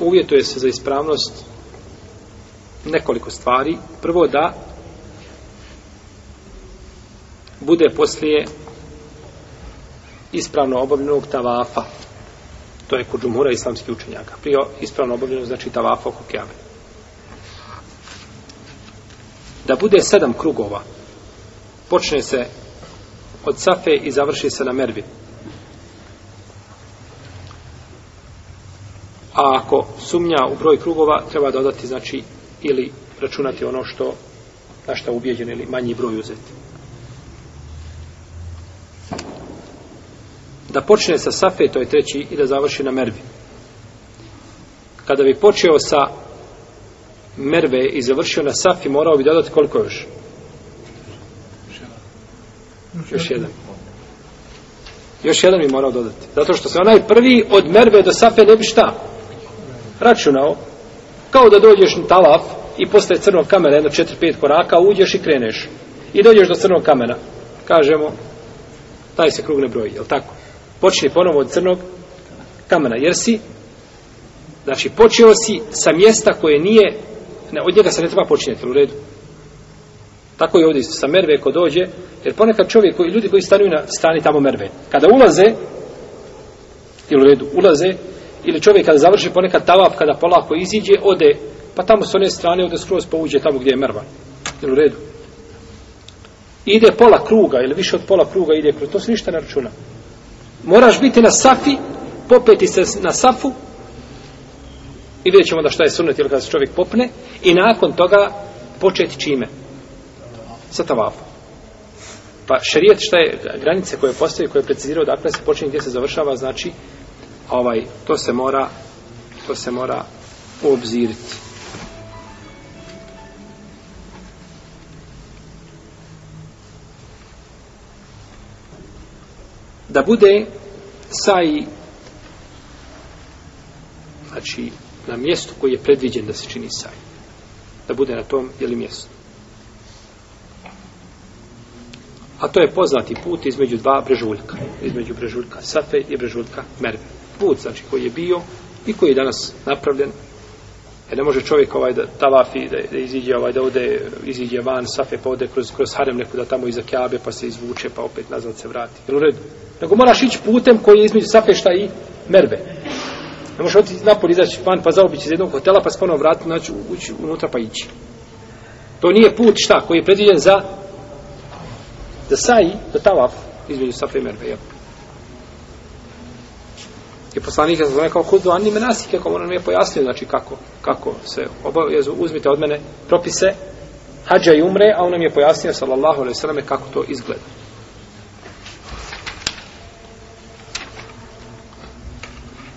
uvjetuje se za ispravnost nekoliko stvari. Prvo da bude poslije ispravno obavljenog tavafa. To je kod džumura islamskih učenjaka. Prije ispravno obavljenog znači tavafa oko kjave. Da bude sedam krugova. Počne se od safe i završi se na mervi. a ako sumnja u broj krugova, treba dodati, znači, ili računati ono što, na što ubijeđen ili manji broj uzeti. Da počne sa Safe, to je treći, i da završi na Mervi. Kada bi počeo sa Merve i završio na Safi, morao bi dodati koliko još? Još jedan. Još jedan bi morao dodati. Zato što se onaj prvi od Merve do Safe ne bi šta? računao kao da dođeš na talaf i postaje crno kamena jedno 4-5 koraka, uđeš i kreneš. I dođeš do crnog kamena. Kažemo, taj se krug ne broji, je tako? Počni ponovo od crnog kamena, jer si, znači, počeo si sa mjesta koje nije, ne, od njega se ne treba počinjeti, u redu. Tako je ovdje sa merve ko dođe, jer ponekad čovjek, koji, ljudi koji stanuju na strani tamo merve, kada ulaze, ili u redu, ulaze, ili čovjek kada završi ponekad tavap, kada polako iziđe, ode, pa tamo s one strane, ode skroz pa uđe tamo gdje je merva. Jel u redu? Ide pola kruga, ili više od pola kruga ide kruga, to se ništa ne računa. Moraš biti na safi, popeti se na safu, i vidjet ćemo da šta je sunet, ili kada se čovjek popne, i nakon toga početi čime? Sa tavapom. Pa šerijet šta je granice koje postoje, koje je precizirao, dakle se počinje gdje se završava, znači ovaj to se mora to se mora obzirti da bude saj znači na mjestu koji je predviđen da se čini saj da bude na tom ili mjestu a to je poznati put između dva brežuljka između brežuljka Safe i brežuljka Merve put znači koji je bio i koji je danas napravljen e ne može čovjek ovaj da tavafi da, da iziđe ovaj da ode iziđe van safe pa ode kroz, kroz harem neko da tamo iza kjabe pa se izvuče pa opet nazad se vrati jel u redu nego moraš ići putem koji je između safe šta i merbe ne možeš otići napolj izaći van pa zaobići iz jednog hotela pa se ponovno vrati znači ući unutra pa ići to nije put šta koji je predviđen za za saji, za tavaf između safe i merbe jel? je poslanik sam rekao hudu ani menasi kako on mi je pojasnio znači kako kako se obavezu uzmite od mene propise hađa i umre a on nam je pojasnio sallallahu alejhi ve selleme kako to izgleda